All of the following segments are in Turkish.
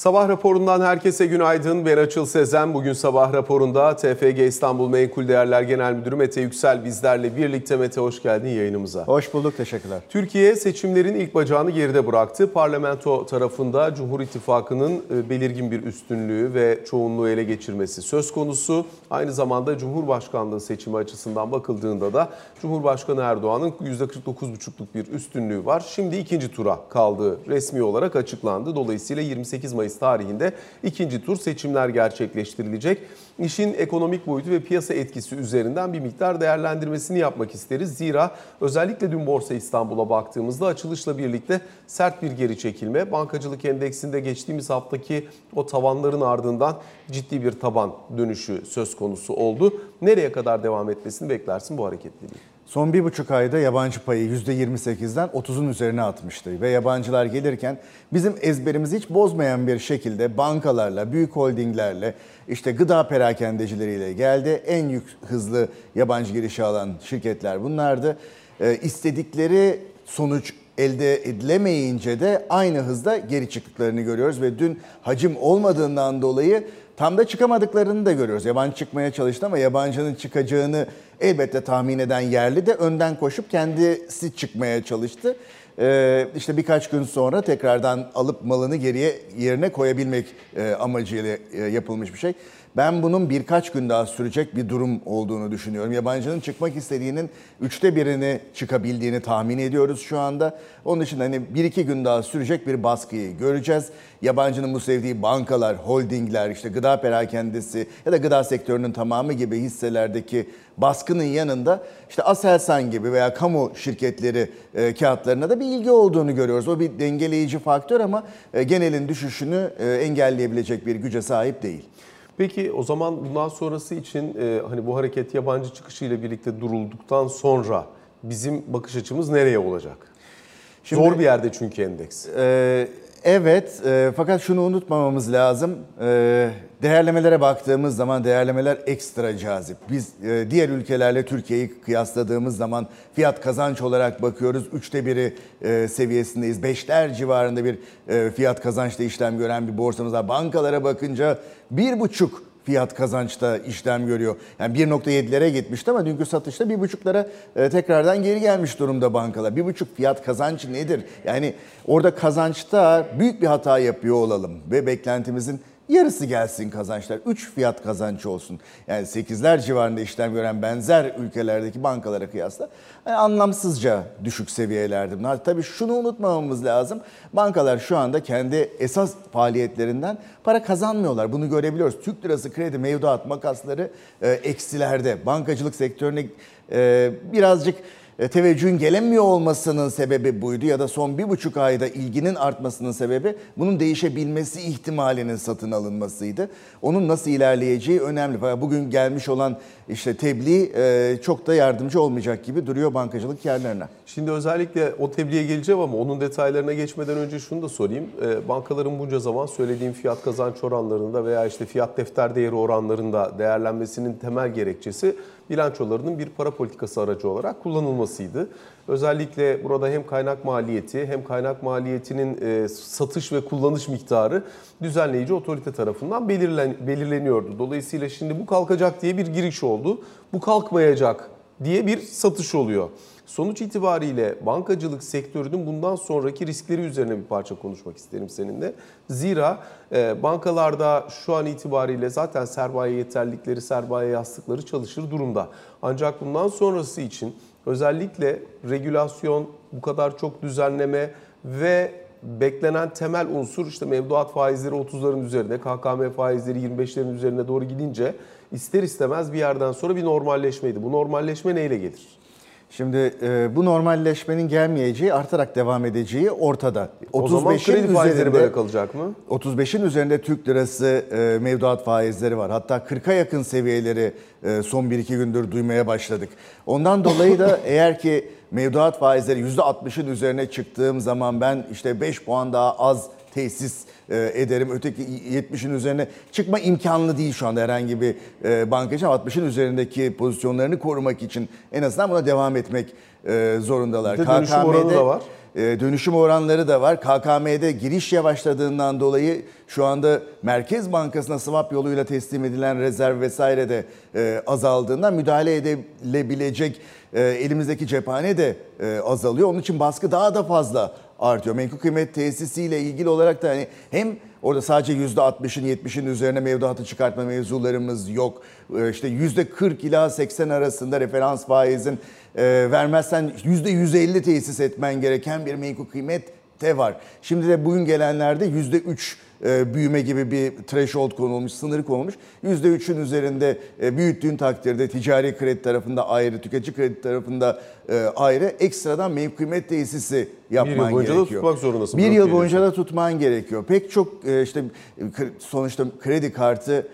Sabah raporundan herkese günaydın. Ben Açıl Sezen. Bugün sabah raporunda TFG İstanbul Menkul Değerler Genel Müdürü Mete Yüksel bizlerle birlikte. Mete hoş geldin yayınımıza. Hoş bulduk, teşekkürler. Türkiye seçimlerin ilk bacağını geride bıraktı. Parlamento tarafında Cumhur İttifakı'nın e, belirgin bir üstünlüğü ve çoğunluğu ele geçirmesi söz konusu. Aynı zamanda Cumhurbaşkanlığı seçimi açısından bakıldığında da Cumhurbaşkanı Erdoğan'ın %49,5'luk bir üstünlüğü var. Şimdi ikinci tura kaldığı resmi olarak açıklandı. Dolayısıyla 28 Mayıs tarihinde ikinci tur seçimler gerçekleştirilecek. İşin ekonomik boyutu ve piyasa etkisi üzerinden bir miktar değerlendirmesini yapmak isteriz. Zira özellikle dün Borsa İstanbul'a baktığımızda açılışla birlikte sert bir geri çekilme. Bankacılık endeksinde geçtiğimiz haftaki o tavanların ardından ciddi bir taban dönüşü söz konusu oldu. Nereye kadar devam etmesini beklersin bu hareketliliği? Son bir buçuk ayda yabancı payı %28'den 30'un üzerine atmıştı. Ve yabancılar gelirken bizim ezberimizi hiç bozmayan bir şekilde bankalarla, büyük holdinglerle, işte gıda perakendecileriyle geldi. En yük hızlı yabancı girişi alan şirketler bunlardı. Ee, istedikleri sonuç elde edilemeyince de aynı hızda geri çıktıklarını görüyoruz. Ve dün hacim olmadığından dolayı tam da çıkamadıklarını da görüyoruz. Yabancı çıkmaya çalıştı ama yabancının çıkacağını elbette tahmin eden yerli de önden koşup kendisi çıkmaya çalıştı. Ee, işte birkaç gün sonra tekrardan alıp malını geriye yerine koyabilmek e, amacıyla e, yapılmış bir şey. Ben bunun birkaç gün daha sürecek bir durum olduğunu düşünüyorum. Yabancının çıkmak istediğinin üçte birini çıkabildiğini tahmin ediyoruz şu anda. Onun için hani bir iki gün daha sürecek bir baskıyı göreceğiz. Yabancının bu sevdiği bankalar, holdingler, işte gıda perakendesi ya da gıda sektörünün tamamı gibi hisselerdeki baskının yanında işte Aselsan gibi veya kamu şirketleri e, kağıtlarına da bir ilgi olduğunu görüyoruz. O bir dengeleyici faktör ama e, genelin düşüşünü e, engelleyebilecek bir güce sahip değil. Peki o zaman bundan sonrası için e, hani bu hareket yabancı çıkışıyla birlikte durulduktan sonra bizim bakış açımız nereye olacak? Şimdi, Zor bir yerde çünkü endeks. E, evet e, fakat şunu unutmamamız lazım. E, değerlemelere baktığımız zaman değerlemeler ekstra cazip. Biz e, diğer ülkelerle Türkiye'yi kıyasladığımız zaman fiyat kazanç olarak bakıyoruz. Üçte biri e, seviyesindeyiz. Beşler civarında bir e, fiyat kazançta işlem gören bir borsamız var. Bankalara bakınca bir buçuk fiyat kazançta işlem görüyor. Yani 1.7'lere gitmişti ama dünkü satışta 1.5'lara e, tekrardan geri gelmiş durumda bankalar. 1.5 fiyat kazanç nedir? Yani orada kazançta büyük bir hata yapıyor olalım ve beklentimizin yarısı gelsin kazançlar. 3 fiyat kazancı olsun. Yani 8'ler civarında işlem gören benzer ülkelerdeki bankalara kıyasla yani anlamsızca düşük seviyelerde bunlar. Tabii şunu unutmamamız lazım. Bankalar şu anda kendi esas faaliyetlerinden para kazanmıyorlar. Bunu görebiliyoruz. Türk lirası kredi mevduat makasları e, eksilerde. Bankacılık sektörüne e, birazcık teveccühün gelemiyor olmasının sebebi buydu ya da son bir buçuk ayda ilginin artmasının sebebi bunun değişebilmesi ihtimalinin satın alınmasıydı. Onun nasıl ilerleyeceği önemli. Bugün gelmiş olan işte tebliğ e, çok da yardımcı olmayacak gibi duruyor bankacılık yerlerine. Şimdi özellikle o tebliğe geleceğim ama onun detaylarına geçmeden önce şunu da sorayım. E, bankaların bunca zaman söylediğim fiyat kazanç oranlarında veya işte fiyat defter değeri oranlarında değerlenmesinin temel gerekçesi bilançolarının bir para politikası aracı olarak kullanılmasıydı. Özellikle burada hem kaynak maliyeti hem kaynak maliyetinin e, satış ve kullanış miktarı düzenleyici otorite tarafından belirlen, belirleniyordu. Dolayısıyla şimdi bu kalkacak diye bir giriş oldu. Bu kalkmayacak diye bir satış oluyor. Sonuç itibariyle bankacılık sektörünün bundan sonraki riskleri üzerine bir parça konuşmak isterim seninle. Zira e, bankalarda şu an itibariyle zaten sermaye yeterlikleri, sermaye yastıkları çalışır durumda. Ancak bundan sonrası için özellikle regülasyon, bu kadar çok düzenleme ve beklenen temel unsur işte mevduat faizleri 30'ların üzerinde, KKM faizleri 25'lerin üzerine doğru gidince ister istemez bir yerden sonra bir normalleşmeydi. Bu normalleşme neyle gelir? Şimdi e, bu normalleşmenin gelmeyeceği, artarak devam edeceği ortada. 35'in o zaman kredi faizleri böyle kalacak mı? 35'in üzerinde Türk lirası e, mevduat faizleri var. Hatta 40'a yakın seviyeleri e, son 1-2 gündür duymaya başladık. Ondan dolayı da eğer ki mevduat faizleri %60'ın üzerine çıktığım zaman ben işte 5 puan daha az tesis e, ederim. Öteki 70'in üzerine çıkma imkanlı değil şu anda herhangi bir e, bankacı. 60'ın üzerindeki pozisyonlarını korumak için en azından buna devam etmek e, zorundalar. Bir de KKM'de, da var. dönüşüm oranları da var. KKM'de giriş yavaşladığından dolayı şu anda Merkez Bankası'na swap yoluyla teslim edilen rezerv vesaire de azaldığından müdahale edilebilecek elimizdeki cephane de azalıyor. Onun için baskı daha da fazla artıyor. Menkul kıymet tesisiyle ilgili olarak da hani hem orada sadece %60'ın 70'in üzerine mevduatı çıkartma mevzularımız yok. E, işte %40 ila 80 arasında referans faizin e, vermezsen %150 tesis etmen gereken bir menkul kıymet de var. Şimdi de bugün gelenlerde %3 e, büyüme gibi bir threshold konulmuş, sınır konulmuş. %3'ün üzerinde e, büyüttüğün takdirde ticari kredi tarafında ayrı, tüketici kredi tarafında e, ayrı ekstradan mevki kıymet tesisi yapman Bir yıl boyunca da gerekiyor. tutmak zorundasın Bir yıl boyunca da tutman gerekiyor. Pek çok e, işte sonuçta kredi kartı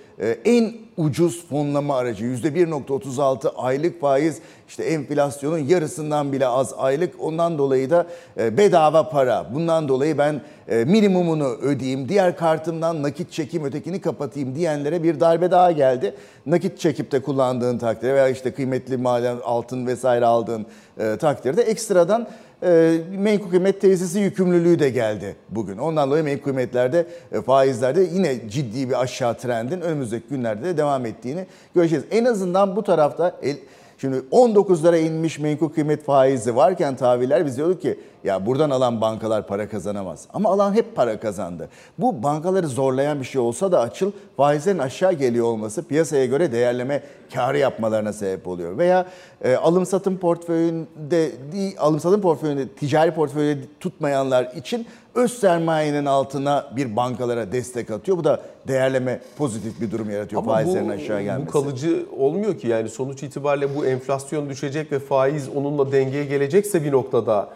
en ucuz fonlama aracı. %1.36 aylık faiz işte enflasyonun yarısından bile az aylık. Ondan dolayı da e, bedava para. Bundan dolayı ben e, minimumunu ödeyeyim. Diğer kartımdan nakit çekeyim ötekini kapatayım diyenlere bir darbe daha geldi. Nakit çekip de kullandığın takdirde veya işte kıymetli maden altın vesaire aldığın e, takdirde ekstradan e, menkul kıymet tesisi yükümlülüğü de geldi bugün. Ondan dolayı menkul kıymetlerde e, faizlerde yine ciddi bir aşağı trendin önümüzdeki günlerde de devam ettiğini göreceğiz. En azından bu tarafta el, Şimdi 19'lara inmiş menkul kıymet faizi varken tahviller biz diyorduk ki ya buradan alan bankalar para kazanamaz. Ama alan hep para kazandı. Bu bankaları zorlayan bir şey olsa da açıl faizlerin aşağı geliyor olması piyasaya göre değerleme karı yapmalarına sebep oluyor. Veya e, alım satım portföyünde değil, alım satım portföyünde ticari portföyde tutmayanlar için öz sermayenin altına bir bankalara destek atıyor. Bu da değerleme pozitif bir durum yaratıyor Ama faizlerin bu, aşağı gelmesi. bu kalıcı olmuyor ki yani sonuç itibariyle bu enflasyon düşecek ve faiz onunla dengeye gelecekse bir noktada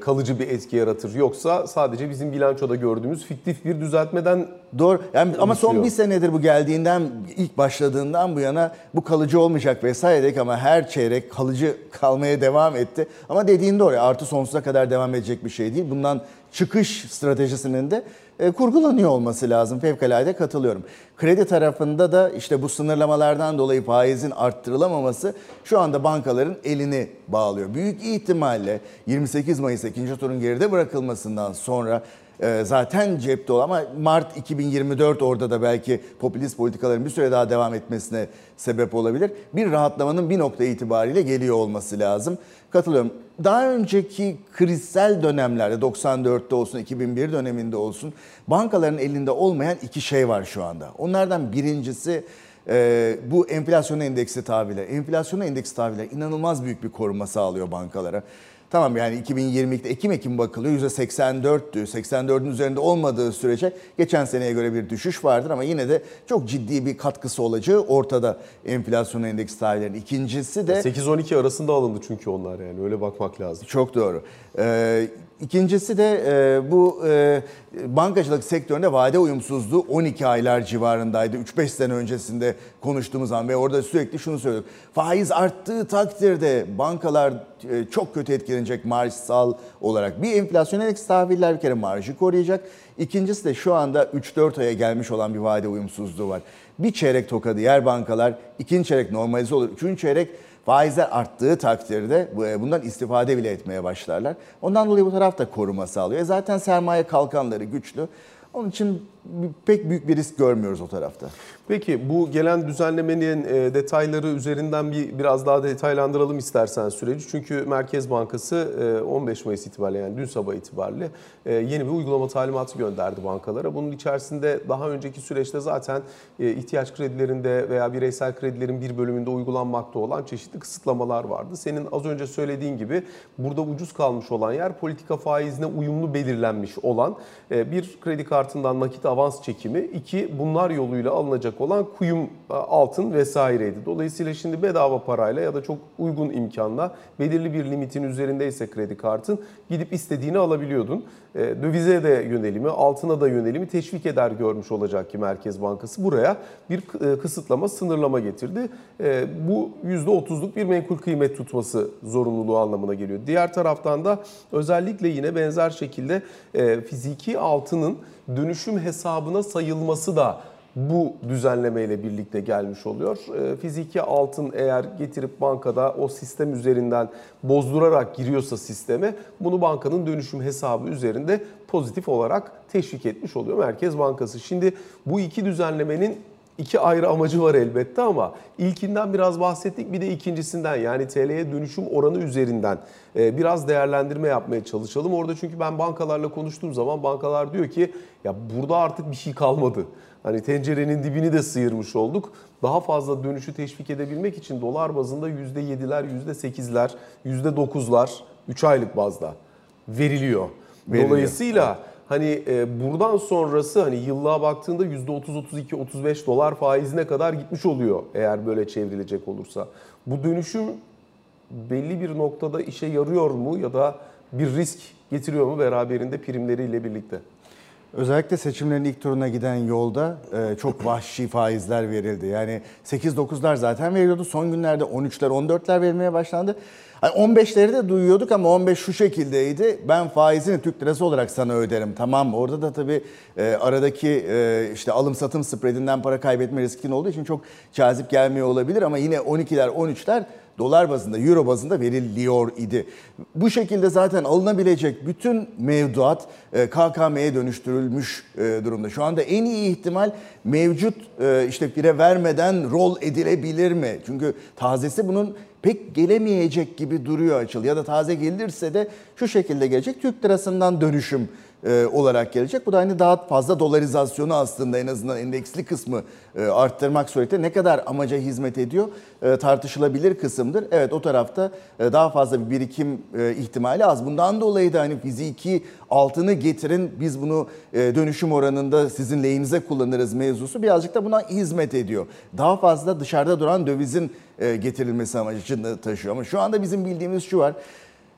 kalıcı bir etki yaratır. Yoksa sadece bizim bilançoda gördüğümüz fiktif bir düzeltmeden Doğru. Yani ama son bir senedir bu geldiğinden ilk başladığından bu yana bu kalıcı olmayacak vesaire dedik ama her çeyrek kalıcı kalmaya devam etti. Ama dediğin doğru artı sonsuza kadar devam edecek bir şey değil. Bundan çıkış stratejisinin de e, kurgulanıyor olması lazım. Fevkalade katılıyorum. Kredi tarafında da işte bu sınırlamalardan dolayı faizin arttırılamaması şu anda bankaların elini bağlıyor. Büyük ihtimalle 28 Mayıs ikinci turun geride bırakılmasından sonra e, zaten cepte olan ama Mart 2024 orada da belki popülist politikaların bir süre daha devam etmesine sebep olabilir. Bir rahatlamanın bir nokta itibariyle geliyor olması lazım. Katılıyorum. Daha önceki krizsel dönemlerde 94'te olsun 2001 döneminde olsun bankaların elinde olmayan iki şey var şu anda. Onlardan birincisi e, bu enflasyon endeksi tahviller. Enflasyon endeksi tahviller inanılmaz büyük bir koruma sağlıyor bankalara. Tamam yani 2022'de Ekim-Ekim bakılıyor %84'tü. 84'ün üzerinde olmadığı sürece geçen seneye göre bir düşüş vardır ama yine de çok ciddi bir katkısı olacağı ortada enflasyon endeksi tahvillerin. İkincisi de 8-12 arasında alındı çünkü onlar yani öyle bakmak lazım. çok doğru. Ee, ikincisi de e, bu e, bankacılık sektöründe vade uyumsuzluğu 12 aylar civarındaydı. 3-5 sene öncesinde konuştuğumuz an ve orada sürekli şunu söylüyorduk. Faiz arttığı takdirde bankalar çok kötü etkilenecek marjsal olarak. Bir enflasyon endeksi tahviller bir kere marjı koruyacak. İkincisi de şu anda 3-4 aya gelmiş olan bir vade uyumsuzluğu var. Bir çeyrek tokadı yer bankalar, ikinci çeyrek normalize olur, üçüncü çeyrek Faizler arttığı takdirde e, bundan istifade bile etmeye başlarlar. Ondan dolayı bu taraf da koruma sağlıyor. E zaten sermaye kalkanları güçlü. Onun için pek büyük bir risk görmüyoruz o tarafta. Peki bu gelen düzenlemenin e, detayları üzerinden bir biraz daha detaylandıralım istersen süreci. Çünkü Merkez Bankası e, 15 Mayıs itibariyle yani dün sabah itibariyle e, yeni bir uygulama talimatı gönderdi bankalara. Bunun içerisinde daha önceki süreçte zaten e, ihtiyaç kredilerinde veya bireysel kredilerin bir bölümünde uygulanmakta olan çeşitli kısıtlamalar vardı. Senin az önce söylediğin gibi burada ucuz kalmış olan yer politika faizine uyumlu belirlenmiş olan e, bir kredi kartından nakit avans çekimi, iki bunlar yoluyla alınacak olan kuyum e, altın vesaireydi. Dolayısıyla şimdi bedava parayla ya da çok uygun imkanla belirli bir limitin üzerindeyse kredi kartın gidip istediğini alabiliyordun. E, Dövize de yönelimi, altına da yönelimi teşvik eder görmüş olacak ki Merkez Bankası buraya bir e, kısıtlama, sınırlama getirdi. Bu %30'luk bir menkul kıymet tutması zorunluluğu anlamına geliyor. Diğer taraftan da özellikle yine benzer şekilde fiziki altının dönüşüm hesabına sayılması da bu düzenlemeyle birlikte gelmiş oluyor. E, fiziki altın eğer getirip bankada o sistem üzerinden bozdurarak giriyorsa sisteme bunu bankanın dönüşüm hesabı üzerinde pozitif olarak teşvik etmiş oluyor Merkez Bankası. Şimdi bu iki düzenlemenin iki ayrı amacı var elbette ama ilkinden biraz bahsettik bir de ikincisinden yani TL'ye dönüşüm oranı üzerinden e, biraz değerlendirme yapmaya çalışalım. Orada çünkü ben bankalarla konuştuğum zaman bankalar diyor ki ya burada artık bir şey kalmadı. Hani tencerenin dibini de sıyırmış olduk. Daha fazla dönüşü teşvik edebilmek için dolar bazında %7'ler, %8'ler, %9'lar 3 aylık bazda veriliyor. Veriliyor. Dolayısıyla hani e, buradan sonrası hani yıllığa baktığında %30, 32, 35 dolar faizine kadar gitmiş oluyor eğer böyle çevrilecek olursa. Bu dönüşüm belli bir noktada işe yarıyor mu ya da bir risk getiriyor mu beraberinde primleriyle birlikte? Özellikle seçimlerin ilk turuna giden yolda e, çok vahşi faizler verildi. Yani 8-9'lar zaten veriliyordu. Son günlerde 13'ler 14'ler verilmeye başlandı. Hani 15'leri de duyuyorduk ama 15 şu şekildeydi. Ben faizini Türk lirası olarak sana öderim. Tamam mı? Orada da tabii e, aradaki e, işte alım satım spreadinden para kaybetme riskin olduğu için çok cazip gelmiyor olabilir ama yine 12'ler 13'ler dolar bazında, euro bazında veriliyor idi. Bu şekilde zaten alınabilecek bütün mevduat e, KKM'ye dönüştürülmüş e, durumda. Şu anda en iyi ihtimal mevcut e, işte bire vermeden rol edilebilir mi? Çünkü tazesi bunun pek gelemeyecek gibi duruyor açıl. Ya da taze gelirse de şu şekilde gelecek. Türk lirasından dönüşüm e, olarak gelecek. Bu da hani daha fazla dolarizasyonu aslında en azından endeksli kısmı e, arttırmak suretiyle ne kadar amaca hizmet ediyor e, tartışılabilir kısımdır. Evet o tarafta daha fazla bir birikim ihtimali az. Bundan dolayı da hani fiziki altını getirin biz bunu dönüşüm oranında sizin lehinize kullanırız mevzusu birazcık da buna hizmet ediyor. Daha fazla dışarıda duran dövizin getirilmesi amacını taşıyor. Ama şu anda bizim bildiğimiz şu var.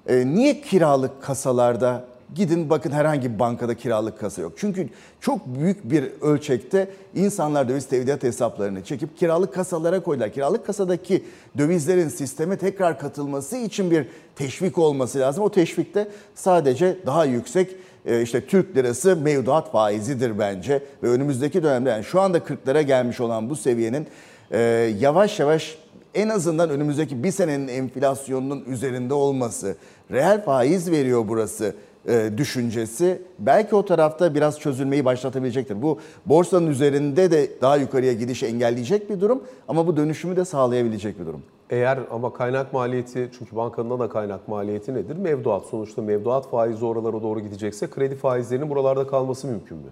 Niye kiralık kasalarda Gidin bakın herhangi bir bankada kiralık kasa yok. Çünkü çok büyük bir ölçekte insanlar döviz tevdiat hesaplarını çekip kiralık kasalara koydular. Kiralık kasadaki dövizlerin sisteme tekrar katılması için bir teşvik olması lazım. O teşvik de sadece daha yüksek e, işte Türk lirası mevduat faizidir bence. Ve önümüzdeki dönemde yani şu anda 40'lara gelmiş olan bu seviyenin e, yavaş yavaş en azından önümüzdeki bir senenin enflasyonunun üzerinde olması, reel faiz veriyor burası e, düşüncesi belki o tarafta biraz çözülmeyi başlatabilecektir. Bu borsanın üzerinde de daha yukarıya gidişi engelleyecek bir durum ama bu dönüşümü de sağlayabilecek bir durum. Eğer ama kaynak maliyeti çünkü bankanın da kaynak maliyeti nedir? Mevduat. Sonuçta mevduat faizi oralara doğru gidecekse kredi faizlerinin buralarda kalması mümkün mü?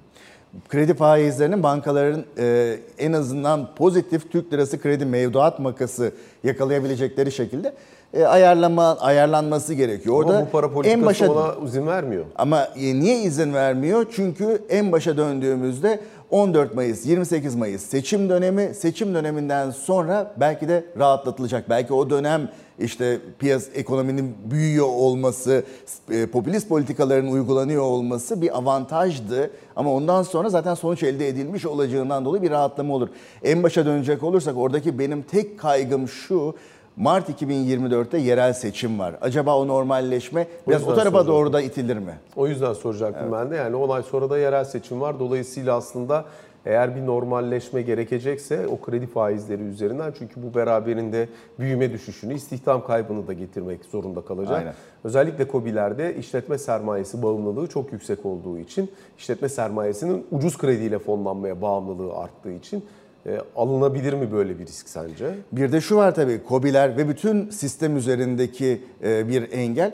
Kredi faizlerinin bankaların e, en azından pozitif Türk lirası kredi mevduat makası yakalayabilecekleri şekilde e, ayarlama ayarlanması gerekiyor. Orada ama bu para politikası en başa, ona izin vermiyor. Ama e, niye izin vermiyor? Çünkü en başa döndüğümüzde 14 Mayıs, 28 Mayıs seçim dönemi. Seçim döneminden sonra belki de rahatlatılacak. Belki o dönem işte piyas ekonominin büyüyor olması, e, popülist politikaların uygulanıyor olması bir avantajdı. Ama ondan sonra zaten sonuç elde edilmiş olacağından dolayı bir rahatlama olur. En başa dönecek olursak oradaki benim tek kaygım şu. Mart 2024'te yerel seçim var. Acaba o normalleşme o biraz o tarafa doğru da itilir mi? O yüzden soracaktım evet. ben de. Yani 10 ay sonra da yerel seçim var. Dolayısıyla aslında eğer bir normalleşme gerekecekse o kredi faizleri üzerinden çünkü bu beraberinde büyüme düşüşünü, istihdam kaybını da getirmek zorunda kalacak. Aynen. Özellikle COBİ'lerde işletme sermayesi bağımlılığı çok yüksek olduğu için, işletme sermayesinin ucuz krediyle fonlanmaya bağımlılığı arttığı için e, alınabilir mi böyle bir risk sence? Bir de şu var tabii COBİ'ler ve bütün sistem üzerindeki e, bir engel.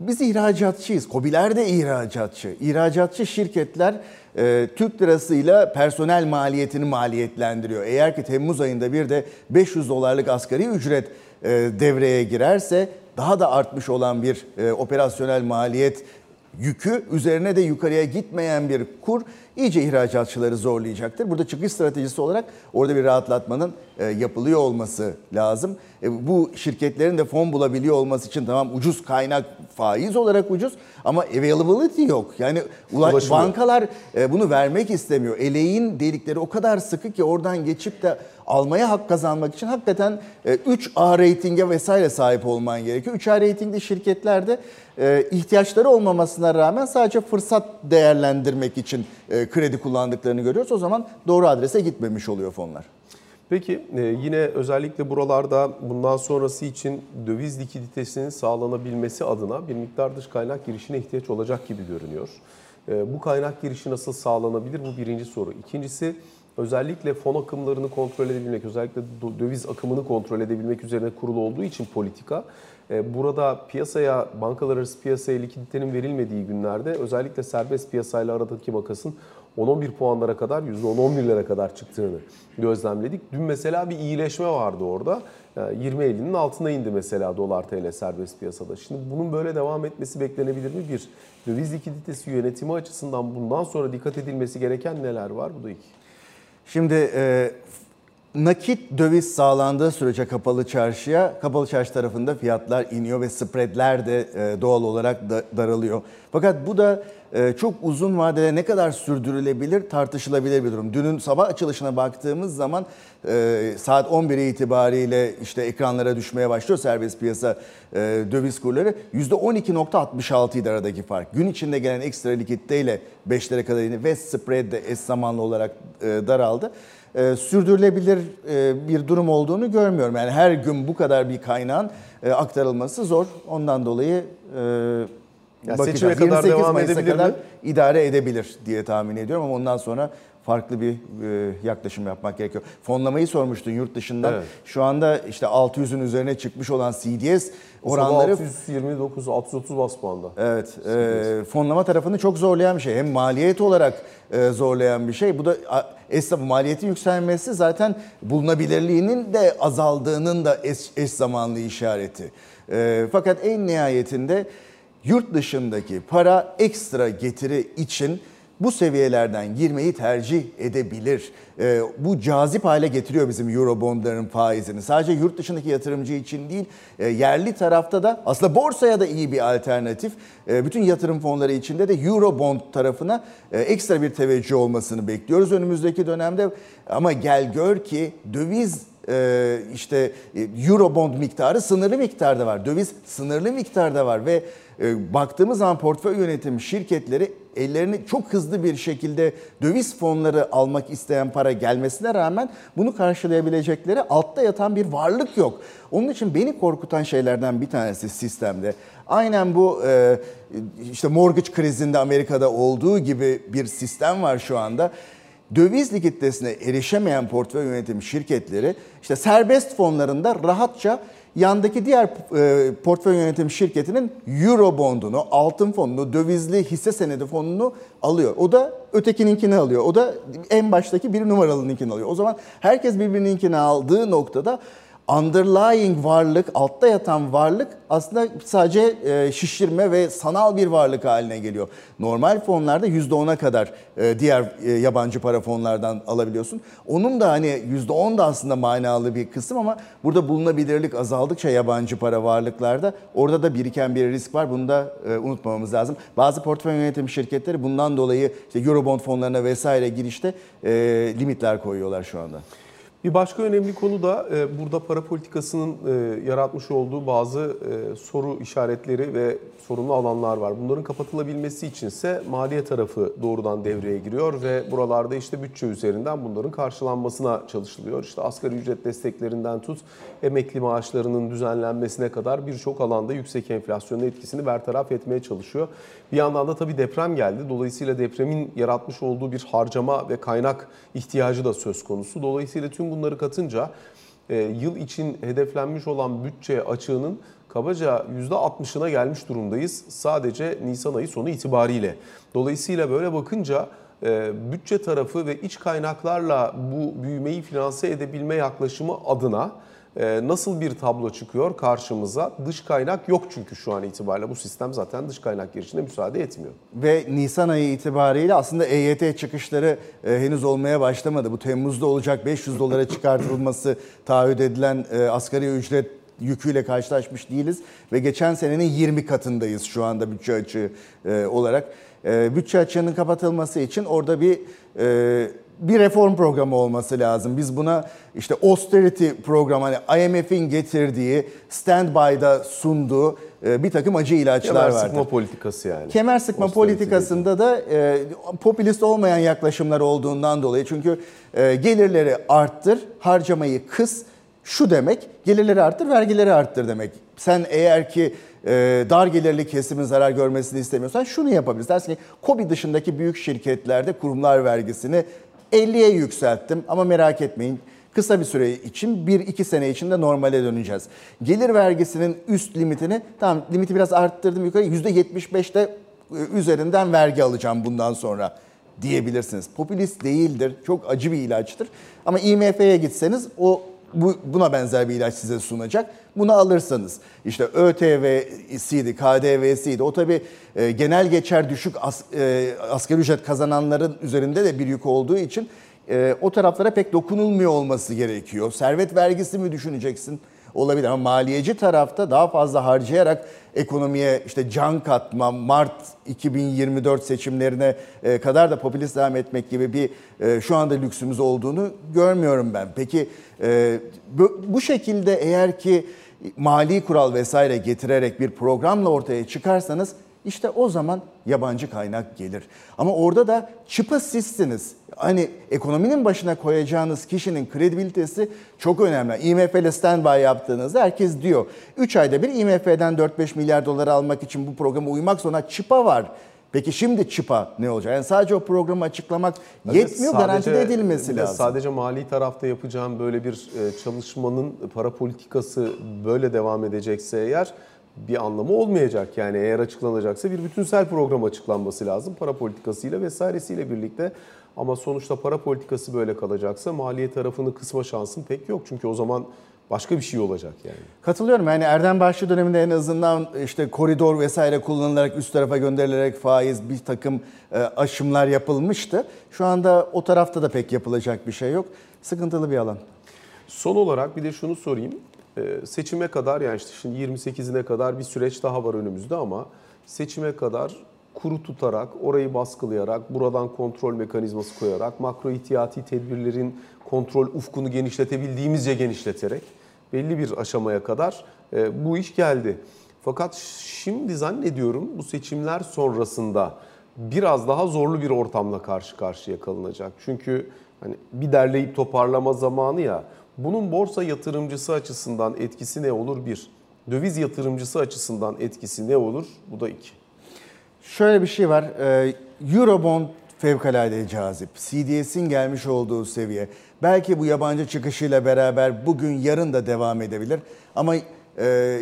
Biz ihracatçıyız. COBİ'ler de ihracatçı. İhracatçı şirketler e, Türk lirasıyla personel maliyetini maliyetlendiriyor. Eğer ki Temmuz ayında bir de 500 dolarlık asgari ücret e, devreye girerse daha da artmış olan bir e, operasyonel maliyet yükü üzerine de yukarıya gitmeyen bir kur iyice ihracatçıları zorlayacaktır. Burada çıkış stratejisi olarak orada bir rahatlatmanın e, yapılıyor olması lazım. E, bu şirketlerin de fon bulabiliyor olması için tamam ucuz kaynak faiz olarak ucuz ama availability yok. Yani ulaş, bankalar e, bunu vermek istemiyor. Eleğin delikleri o kadar sıkı ki oradan geçip de almaya hak kazanmak için hakikaten 3A reytinge vesaire sahip olman gerekiyor. 3A reytingli şirketlerde ihtiyaçları olmamasına rağmen sadece fırsat değerlendirmek için e, kredi kullandıklarını görüyoruz. O zaman doğru adrese gitmemiş oluyor fonlar. Peki e, yine özellikle buralarda bundan sonrası için döviz likiditesinin sağlanabilmesi adına bir miktar dış kaynak girişine ihtiyaç olacak gibi görünüyor. E, bu kaynak girişi nasıl sağlanabilir? Bu birinci soru. İkincisi özellikle fon akımlarını kontrol edebilmek, özellikle döviz akımını kontrol edebilmek üzerine kurulu olduğu için politika e, burada piyasaya, bankalar arası piyasaya likiditenin verilmediği günlerde özellikle serbest piyasayla aradaki makasın 10-11 puanlara kadar, %10-11'lere kadar çıktığını gözlemledik. Dün mesela bir iyileşme vardı orada. 20.50'nin altına indi mesela dolar TL serbest piyasada. Şimdi bunun böyle devam etmesi beklenebilir mi? Bir, döviz likiditesi yönetimi açısından bundan sonra dikkat edilmesi gereken neler var? Bu da iki. Şimdi e, nakit döviz sağlandığı sürece kapalı çarşıya, kapalı çarşı tarafında fiyatlar iniyor ve spreadler de e, doğal olarak da, daralıyor. Fakat bu da e, çok uzun vadede ne kadar sürdürülebilir tartışılabilir bir durum. Dünün sabah açılışına baktığımız zaman e, saat 11 itibariyle işte ekranlara düşmeye başlıyor serbest piyasa döviz kurları. %12.66 idi aradaki fark. Gün içinde gelen ekstra likiditeyle 5'lere kadar indi ve spread de eş zamanlı olarak daraldı e, sürdürülebilir e, bir durum olduğunu görmüyorum. Yani her gün bu kadar bir kaynağın e, aktarılması zor. Ondan dolayı e, ya seçime kadar devam Mayıs'a edebilir kadar mi? idare edebilir diye tahmin ediyorum ama ondan sonra farklı bir e, yaklaşım yapmak gerekiyor. Fonlamayı sormuştun yurt dışından. Evet. Şu anda işte 600'ün üzerine çıkmış olan CDS Oranları oranları 629 630 bas puanda. Evet, e, fonlama tarafını çok zorlayan bir şey. Hem maliyet olarak e, zorlayan bir şey. Bu da a, esnaf maliyetin yükselmesi zaten bulunabilirliğinin de azaldığının da eş, eş zamanlı işareti. E, fakat en nihayetinde yurt dışındaki para ekstra getiri için bu seviyelerden girmeyi tercih edebilir. E, bu cazip hale getiriyor bizim Eurobondların faizini. Sadece yurt dışındaki yatırımcı için değil, e, yerli tarafta da aslında borsaya da iyi bir alternatif. E, bütün yatırım fonları içinde de Eurobond tarafına e, ekstra bir teveccüh olmasını bekliyoruz önümüzdeki dönemde. Ama gel gör ki döviz e, işte e, Eurobond miktarı sınırlı miktarda var. Döviz sınırlı miktarda var ve e, baktığımız zaman portföy yönetim şirketleri ellerini çok hızlı bir şekilde döviz fonları almak isteyen para gelmesine rağmen bunu karşılayabilecekleri altta yatan bir varlık yok. Onun için beni korkutan şeylerden bir tanesi sistemde. Aynen bu e, işte mortgage krizinde Amerika'da olduğu gibi bir sistem var şu anda döviz likiditesine erişemeyen portföy yönetim şirketleri işte serbest fonlarında rahatça yandaki diğer e, portföy yönetim şirketinin euro bondunu, altın fonunu, dövizli hisse senedi fonunu alıyor. O da ötekininkini alıyor. O da en baştaki bir numaralınınkini alıyor. O zaman herkes birbirininkini aldığı noktada underlying varlık, altta yatan varlık aslında sadece e, şişirme ve sanal bir varlık haline geliyor. Normal fonlarda %10'a kadar e, diğer e, yabancı para fonlardan alabiliyorsun. Onun da hani %10 da aslında manalı bir kısım ama burada bulunabilirlik azaldıkça yabancı para varlıklarda orada da biriken bir risk var. Bunu da unutmamamız lazım. Bazı portföy yönetim şirketleri bundan dolayı işte Eurobond fonlarına vesaire girişte limitler koyuyorlar şu anda. Bir başka önemli konu da e, burada para politikasının e, yaratmış olduğu bazı e, soru işaretleri ve sorunlu alanlar var. Bunların kapatılabilmesi içinse maliye tarafı doğrudan devreye giriyor ve buralarda işte bütçe üzerinden bunların karşılanmasına çalışılıyor. İşte asgari ücret desteklerinden tut emekli maaşlarının düzenlenmesine kadar birçok alanda yüksek enflasyonun etkisini bertaraf etmeye çalışıyor. Bir yandan da tabii deprem geldi. Dolayısıyla depremin yaratmış olduğu bir harcama ve kaynak ihtiyacı da söz konusu. Dolayısıyla tüm bunları katınca e, yıl için hedeflenmiş olan bütçe açığının kabaca %60'ına gelmiş durumdayız. Sadece Nisan ayı sonu itibariyle. Dolayısıyla böyle bakınca e, bütçe tarafı ve iç kaynaklarla bu büyümeyi finanse edebilme yaklaşımı adına nasıl bir tablo çıkıyor karşımıza? Dış kaynak yok çünkü şu an itibariyle bu sistem zaten dış kaynak girişine müsaade etmiyor. Ve Nisan ayı itibariyle aslında EYT çıkışları e, henüz olmaya başlamadı. Bu Temmuz'da olacak 500 dolara çıkartılması taahhüt edilen e, asgari ücret yüküyle karşılaşmış değiliz ve geçen senenin 20 katındayız şu anda bütçe açığı e, olarak. Bütçe açığının kapatılması için orada bir bir reform programı olması lazım. Biz buna işte austerity programı hani IMF'in getirdiği, standby'da sunduğu e, bir takım acı ilaçlar Kemer vardır. sıkma politikası yani. Kemer sıkma Austerity politikasında da e, popülist olmayan yaklaşımlar olduğundan dolayı çünkü e, gelirleri arttır, harcamayı kıs şu demek, gelirleri arttır, vergileri arttır demek. Sen eğer ki e, dar gelirli kesimin zarar görmesini istemiyorsan şunu yapabilirsin. Dersin ki KOBİ dışındaki büyük şirketlerde kurumlar vergisini 50'ye yükselttim ama merak etmeyin kısa bir süre için 1-2 sene içinde normale döneceğiz. Gelir vergisinin üst limitini tamam limiti biraz arttırdım yukarı %75'te e, üzerinden vergi alacağım bundan sonra diyebilirsiniz. Popülist değildir. Çok acı bir ilaçtır. Ama IMF'ye gitseniz o bu, buna benzer bir ilaç size sunacak. Bunu alırsanız işte ÖTV'siydi, KDV'siydi. O tabii e, genel geçer düşük as, e, asgari ücret kazananların üzerinde de bir yük olduğu için e, o taraflara pek dokunulmuyor olması gerekiyor. Servet vergisi mi düşüneceksin? Olabilir ama maliyeci tarafta daha fazla harcayarak ekonomiye işte can katma, Mart 2024 seçimlerine e, kadar da popülist devam etmek gibi bir e, şu anda lüksümüz olduğunu görmüyorum ben. Peki e, bu, bu şekilde eğer ki mali kural vesaire getirerek bir programla ortaya çıkarsanız işte o zaman yabancı kaynak gelir. Ama orada da çıpa sizsiniz. Hani ekonominin başına koyacağınız kişinin kredibilitesi çok önemli. IMF ile standby yaptığınızda herkes diyor. 3 ayda bir IMF'den 4-5 milyar dolar almak için bu programa uymak zorunda çıpa var. Peki şimdi çıpa ne olacak? Yani sadece o programı açıklamak yetmiyor, Sadece- garanti edilmesi lazım. Sadece mali tarafta yapacağım böyle bir e, çalışmanın para politikası böyle devam edecekse eğer bir anlamı olmayacak. Yani eğer açıklanacaksa bir bütünsel program açıklanması lazım para politikasıyla vesairesiyle birlikte. Ama sonuçta para politikası böyle kalacaksa maliye tarafını kısma şansın pek yok. Çünkü o zaman başka bir şey olacak yani. Katılıyorum. Yani Erdem Başçı döneminde en azından işte koridor vesaire kullanılarak üst tarafa gönderilerek faiz bir takım e, aşımlar yapılmıştı. Şu anda o tarafta da pek yapılacak bir şey yok. Sıkıntılı bir alan. Son olarak bir de şunu sorayım. Ee, Seçime kadar yani işte şimdi 28'ine kadar bir süreç daha var önümüzde ama seçime kadar kuru tutarak, orayı baskılayarak, buradan kontrol mekanizması koyarak, makro ihtiyati tedbirlerin kontrol ufkunu genişletebildiğimizce genişleterek belli bir aşamaya kadar e, bu iş geldi. Fakat şimdi zannediyorum bu seçimler sonrasında biraz daha zorlu bir ortamla karşı karşıya kalınacak. Çünkü hani bir derleyip toparlama zamanı ya. Bunun borsa yatırımcısı açısından etkisi ne olur? Bir. Döviz yatırımcısı açısından etkisi ne olur? Bu da iki. Şöyle bir şey var. e, Eurobond fevkalade cazip. CDS'in gelmiş olduğu seviye. Belki bu yabancı çıkışıyla beraber bugün yarın da devam edebilir. Ama e,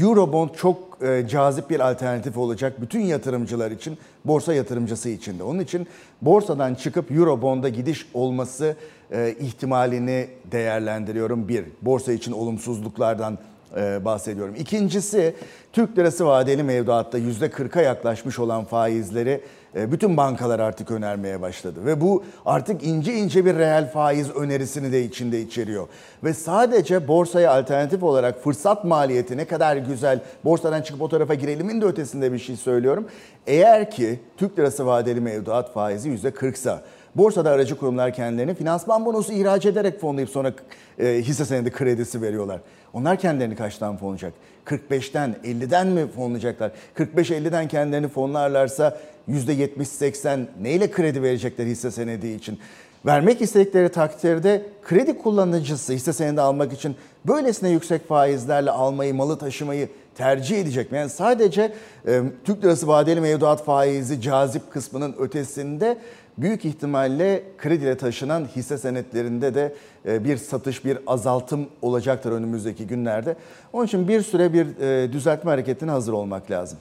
Eurobond çok e, cazip bir alternatif olacak bütün yatırımcılar için, borsa yatırımcısı için de. Onun için borsadan çıkıp Eurobond'a gidiş olması e, ihtimalini değerlendiriyorum. Bir, borsa için olumsuzluklardan e, bahsediyorum. İkincisi Türk lirası vadeli mevduatta %40'a yaklaşmış olan faizleri bütün bankalar artık önermeye başladı. Ve bu artık ince ince bir reel faiz önerisini de içinde içeriyor. Ve sadece borsaya alternatif olarak fırsat maliyeti ne kadar güzel borsadan çıkıp o tarafa girelimin de ötesinde bir şey söylüyorum. Eğer ki Türk lirası vadeli mevduat faizi %40'sa Borsada aracı kurumlar kendilerini finansman bonosu ihraç ederek fonlayıp sonra e, hisse senedi kredisi veriyorlar. Onlar kendilerini kaçtan fonlayacak? 45'ten, 50'den mi fonlayacaklar? 45-50'den kendilerini fonlarlarsa %70-80 neyle kredi verecekler hisse senedi için? Vermek istedikleri takdirde kredi kullanıcısı hisse senedi almak için böylesine yüksek faizlerle almayı, malı taşımayı tercih edecek mi? Yani sadece e, Türk lirası vadeli mevduat faizi cazip kısmının ötesinde büyük ihtimalle krediyle taşınan hisse senetlerinde de e, bir satış, bir azaltım olacaktır önümüzdeki günlerde. Onun için bir süre bir e, düzeltme hareketine hazır olmak lazım.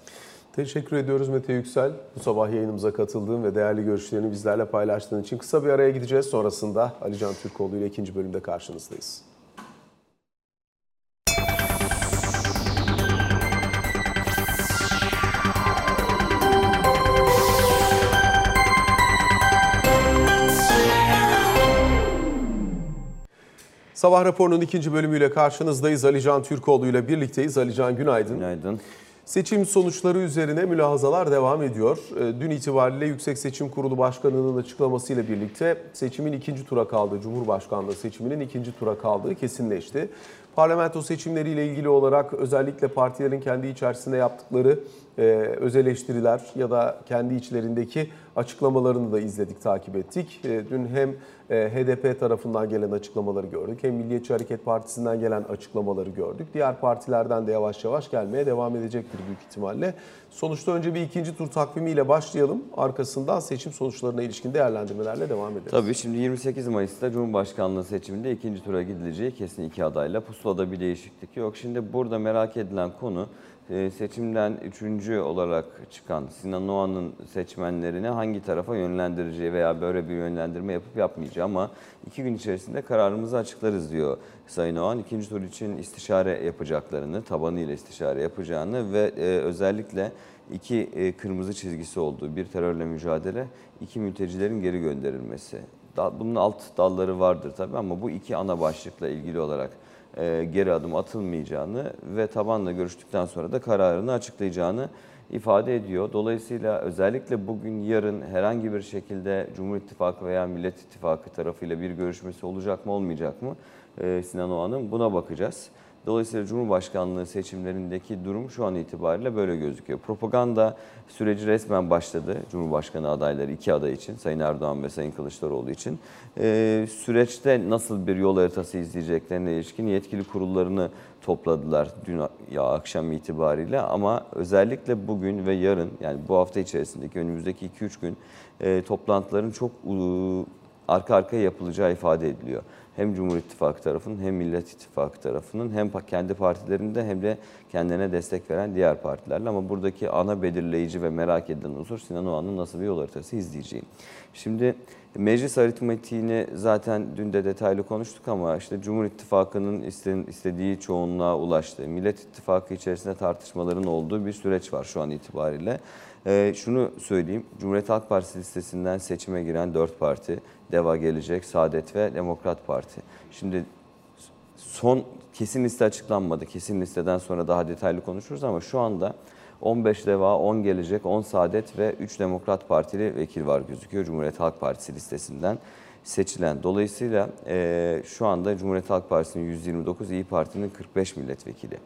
Teşekkür ediyoruz Mete Yüksel. Bu sabah yayınımıza katıldığın ve değerli görüşlerini bizlerle paylaştığın için kısa bir araya gideceğiz. Sonrasında Ali Can Türkoğlu ile ikinci bölümde karşınızdayız. Sabah raporunun ikinci bölümüyle karşınızdayız. Ali Can Türkoğlu ile birlikteyiz. Ali Can günaydın. Günaydın. Seçim sonuçları üzerine mülahazalar devam ediyor. Ee, Dün itibariyle Yüksek Seçim Kurulu Başkanı'nın açıklamasıyla birlikte seçimin ikinci tura kaldığı, Cumhurbaşkanlığı seçiminin ikinci tura kaldığı kesinleşti. Parlamento seçimleriyle ilgili olarak özellikle partilerin kendi içerisinde yaptıkları e, öz eleştiriler ya da kendi içlerindeki açıklamalarını da izledik, takip ettik. E, Dün hem e, HDP tarafından gelen açıklamaları gördük hem Milliyetçi Hareket Partisi'nden gelen açıklamaları gördük. Diğer partilerden de yavaş yavaş gelmeye devam edecektir büyük ihtimalle. Sonuçta önce bir ikinci tur takvimiyle başlayalım. Arkasından seçim sonuçlarına ilişkin değerlendirmelerle devam ederiz. Tabii şimdi 28 Mayıs'ta Cumhurbaşkanlığı seçiminde ikinci tura gidileceği kesin iki adayla. Pusulada bir değişiklik yok. Şimdi burada merak edilen konu seçimden üçüncü olarak çıkan Sinan Oğan'ın seçmenlerini hangi tarafa yönlendireceği veya böyle bir yönlendirme yapıp yapmayacağı ama iki gün içerisinde kararımızı açıklarız diyor Sayın Oğan. İkinci tur için istişare yapacaklarını, tabanıyla istişare yapacağını ve e, özellikle iki e, kırmızı çizgisi olduğu bir terörle mücadele, iki mültecilerin geri gönderilmesi. Bunun alt dalları vardır tabii ama bu iki ana başlıkla ilgili olarak e, geri adım atılmayacağını ve tabanla görüştükten sonra da kararını açıklayacağını ifade ediyor. Dolayısıyla özellikle bugün yarın herhangi bir şekilde Cumhur İttifakı veya Millet İttifakı tarafıyla bir görüşmesi olacak mı olmayacak mı e, Sinan Oğan'ın buna bakacağız. Dolayısıyla Cumhurbaşkanlığı seçimlerindeki durum şu an itibariyle böyle gözüküyor. Propaganda süreci resmen başladı Cumhurbaşkanı adayları iki aday için, Sayın Erdoğan ve Sayın Kılıçdaroğlu için. Ee, süreçte nasıl bir yol haritası izleyeceklerine ilişkin yetkili kurullarını topladılar dün ya akşam itibariyle ama özellikle bugün ve yarın yani bu hafta içerisindeki önümüzdeki 2-3 gün e, toplantıların çok u- arka arkaya yapılacağı ifade ediliyor. Hem Cumhur İttifakı tarafının hem Millet İttifakı tarafının hem kendi partilerinde hem de kendine destek veren diğer partilerle ama buradaki ana belirleyici ve merak edilen unsur Sinan Oğan'ın nasıl bir yol haritası izleyeceği. Şimdi meclis aritmetiğini zaten dün de detaylı konuştuk ama işte Cumhur İttifakı'nın iste- istediği çoğunluğa ulaştı. Millet İttifakı içerisinde tartışmaların olduğu bir süreç var şu an itibariyle. Ee, şunu söyleyeyim, Cumhuriyet Halk Partisi listesinden seçime giren 4 parti, DEVA Gelecek, Saadet ve Demokrat Parti. Şimdi son kesin liste açıklanmadı. Kesin listeden sonra daha detaylı konuşuruz ama şu anda 15 DEVA, 10 Gelecek, 10 Saadet ve 3 Demokrat Partili vekil var gözüküyor Cumhuriyet Halk Partisi listesinden seçilen. Dolayısıyla eee, şu anda Cumhuriyet Halk Partisi'nin 129, İyi Parti'nin 45 milletvekili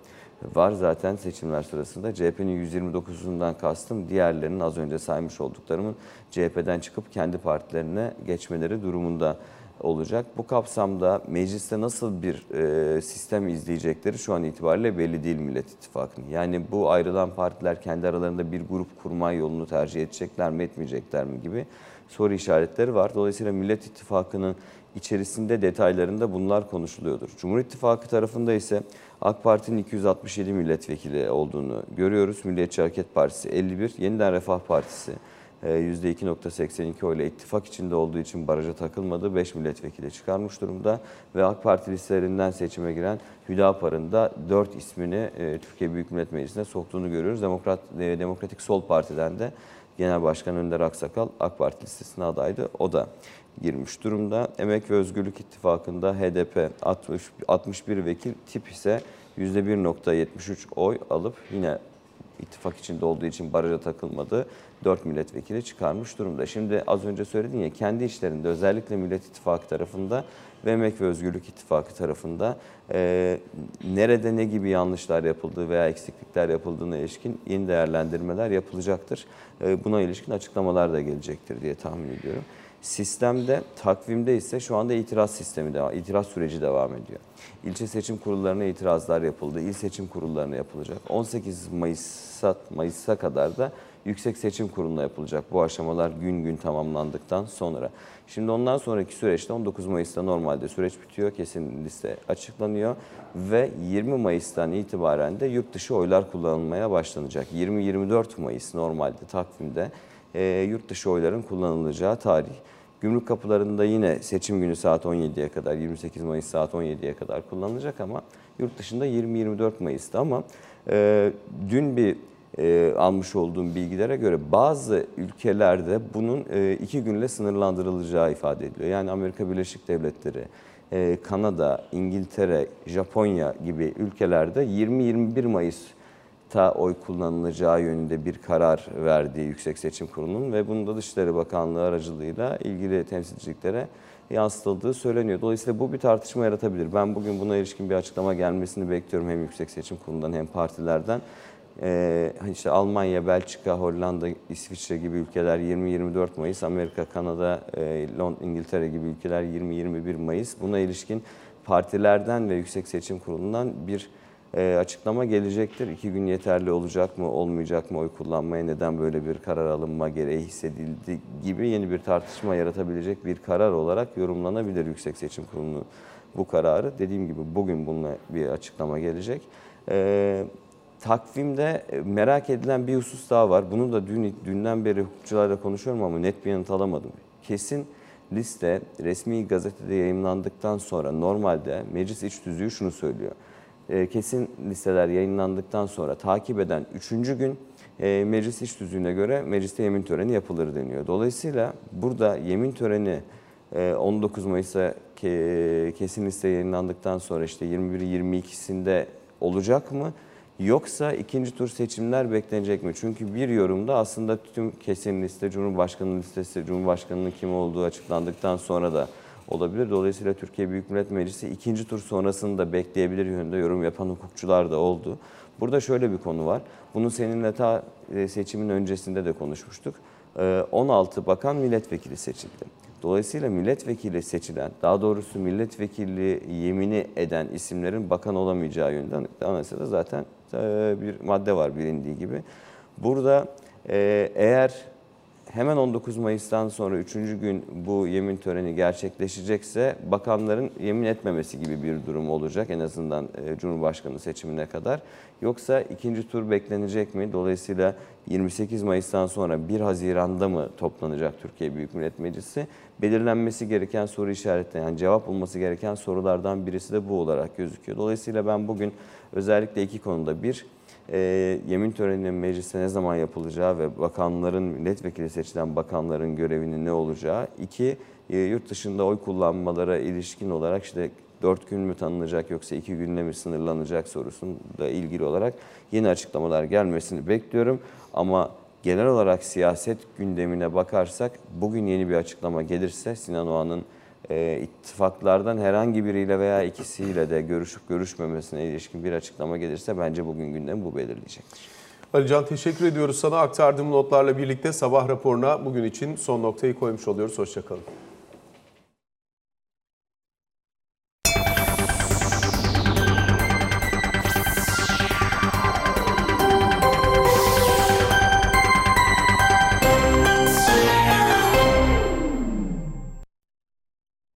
var zaten seçimler sırasında. CHP'nin 129'undan kastım diğerlerinin az önce saymış olduklarımın CHP'den çıkıp kendi partilerine geçmeleri durumunda olacak. Bu kapsamda mecliste nasıl bir e, sistem izleyecekleri şu an itibariyle belli değil Millet İttifakı'nın. Yani bu ayrılan partiler kendi aralarında bir grup kurma yolunu tercih edecekler mi etmeyecekler mi gibi soru işaretleri var. Dolayısıyla Millet İttifakı'nın içerisinde detaylarında bunlar konuşuluyordur. Cumhur İttifakı tarafında ise AK Parti'nin 267 milletvekili olduğunu görüyoruz. Milliyetçi Hareket Partisi 51, Yeniden Refah Partisi e, %2.82 oyla ittifak içinde olduğu için baraja takılmadı. 5 milletvekili çıkarmış durumda ve AK Parti listelerinden seçime giren Hüdapar'ın da 4 ismini e, Türkiye Büyük Millet Meclisi'ne soktuğunu görüyoruz. Demokrat e, Demokratik Sol Parti'den de Genel Başkan Önder Aksakal AK Parti listesine adaydı. O da girmiş durumda. Emek ve Özgürlük İttifakı'nda HDP 60, 61 vekil, tip ise %1.73 oy alıp yine ittifak içinde olduğu için baraja takılmadı. 4 milletvekili çıkarmış durumda. Şimdi az önce söyledin ya kendi işlerinde özellikle Millet İttifakı tarafında ve Emek ve Özgürlük İttifakı tarafında e, nerede ne gibi yanlışlar yapıldığı veya eksiklikler yapıldığına ilişkin yeni değerlendirmeler yapılacaktır. E, buna ilişkin açıklamalar da gelecektir diye tahmin ediyorum. Sistemde, takvimde ise şu anda itiraz sistemi devam, itiraz süreci devam ediyor. İlçe seçim kurullarına itirazlar yapıldı, il seçim kurullarına yapılacak. 18 Mayıs'a, Mayıs'a kadar da Yüksek Seçim Kurulu'na yapılacak bu aşamalar gün gün tamamlandıktan sonra. Şimdi ondan sonraki süreçte 19 Mayıs'ta normalde süreç bitiyor, kesin liste açıklanıyor ve 20 Mayıs'tan itibaren de yurt dışı oylar kullanılmaya başlanacak. 20-24 Mayıs normalde takvimde e, yurt dışı oyların kullanılacağı tarih. Gümrük kapılarında yine seçim günü saat 17'ye kadar, 28 Mayıs saat 17'ye kadar kullanılacak ama yurt dışında 20-24 Mayıs'ta ama e, dün bir e, almış olduğum bilgilere göre bazı ülkelerde bunun e, iki günle sınırlandırılacağı ifade ediliyor. Yani Amerika Birleşik Devletleri, e, Kanada, İngiltere, Japonya gibi ülkelerde 20-21 Mayıs ta oy kullanılacağı yönünde bir karar verdiği Yüksek Seçim Kurulu'nun ve bunu da Dışişleri Bakanlığı aracılığıyla ilgili temsilciliklere yansıtıldığı söyleniyor. Dolayısıyla bu bir tartışma yaratabilir. Ben bugün buna ilişkin bir açıklama gelmesini bekliyorum hem Yüksek Seçim Kurulu'ndan hem partilerden. Ee, işte Almanya, Belçika, Hollanda, İsviçre gibi ülkeler 20-24 Mayıs, Amerika, Kanada, e, Londra, İngiltere gibi ülkeler 20-21 Mayıs. Buna ilişkin partilerden ve Yüksek Seçim Kurulu'ndan bir e, açıklama gelecektir. İki gün yeterli olacak mı, olmayacak mı oy kullanmaya neden böyle bir karar alınma gereği hissedildi gibi yeni bir tartışma yaratabilecek bir karar olarak yorumlanabilir Yüksek Seçim Kurulu bu kararı. Dediğim gibi bugün bununla bir açıklama gelecek. E, takvimde e, merak edilen bir husus daha var. Bunu da dün dünden beri hukukçularla konuşuyorum ama net bir yanıt alamadım. Kesin liste resmi gazetede yayınlandıktan sonra normalde meclis iç tüzüğü şunu söylüyor. E, kesin listeler yayınlandıktan sonra takip eden 3. gün e, meclis iç tüzüğüne göre mecliste yemin töreni yapılır deniyor. Dolayısıyla burada yemin töreni e, 19 Mayıs'a ke- kesin liste yayınlandıktan sonra işte 21-22'sinde olacak mı? Yoksa ikinci tur seçimler beklenecek mi? Çünkü bir yorumda aslında tüm kesin liste Cumhurbaşkanı listesi, Cumhurbaşkanının kim olduğu açıklandıktan sonra da olabilir. Dolayısıyla Türkiye Büyük Millet Meclisi ikinci tur sonrasını da bekleyebilir yönünde yorum yapan hukukçular da oldu. Burada şöyle bir konu var. Bunu seninle ta e, seçimin öncesinde de konuşmuştuk. E, 16 bakan milletvekili seçildi. Dolayısıyla milletvekili seçilen, daha doğrusu milletvekili yemini eden isimlerin bakan olamayacağı yönünden anayasada zaten e, bir madde var bilindiği gibi. Burada e, eğer hemen 19 Mayıs'tan sonra 3. gün bu yemin töreni gerçekleşecekse bakanların yemin etmemesi gibi bir durum olacak en azından e, Cumhurbaşkanı seçimine kadar. Yoksa ikinci tur beklenecek mi? Dolayısıyla 28 Mayıs'tan sonra 1 Haziran'da mı toplanacak Türkiye Büyük Millet Meclisi? Belirlenmesi gereken soru işaretleri yani cevap bulması gereken sorulardan birisi de bu olarak gözüküyor. Dolayısıyla ben bugün özellikle iki konuda bir e, yemin töreninin mecliste ne zaman yapılacağı ve bakanların, milletvekili seçilen bakanların görevinin ne olacağı. İki, e, yurt dışında oy kullanmalara ilişkin olarak işte dört gün mü tanınacak yoksa iki günle mi sınırlanacak sorusuyla ilgili olarak yeni açıklamalar gelmesini bekliyorum. Ama genel olarak siyaset gündemine bakarsak bugün yeni bir açıklama gelirse Sinan Oğan'ın e, ittifaklardan herhangi biriyle veya ikisiyle de görüşüp görüşmemesine ilişkin bir açıklama gelirse bence bugün gündemi bu belirleyecektir. Alican teşekkür ediyoruz sana. Aktardığım notlarla birlikte sabah raporuna bugün için son noktayı koymuş oluyoruz. Hoşçakalın.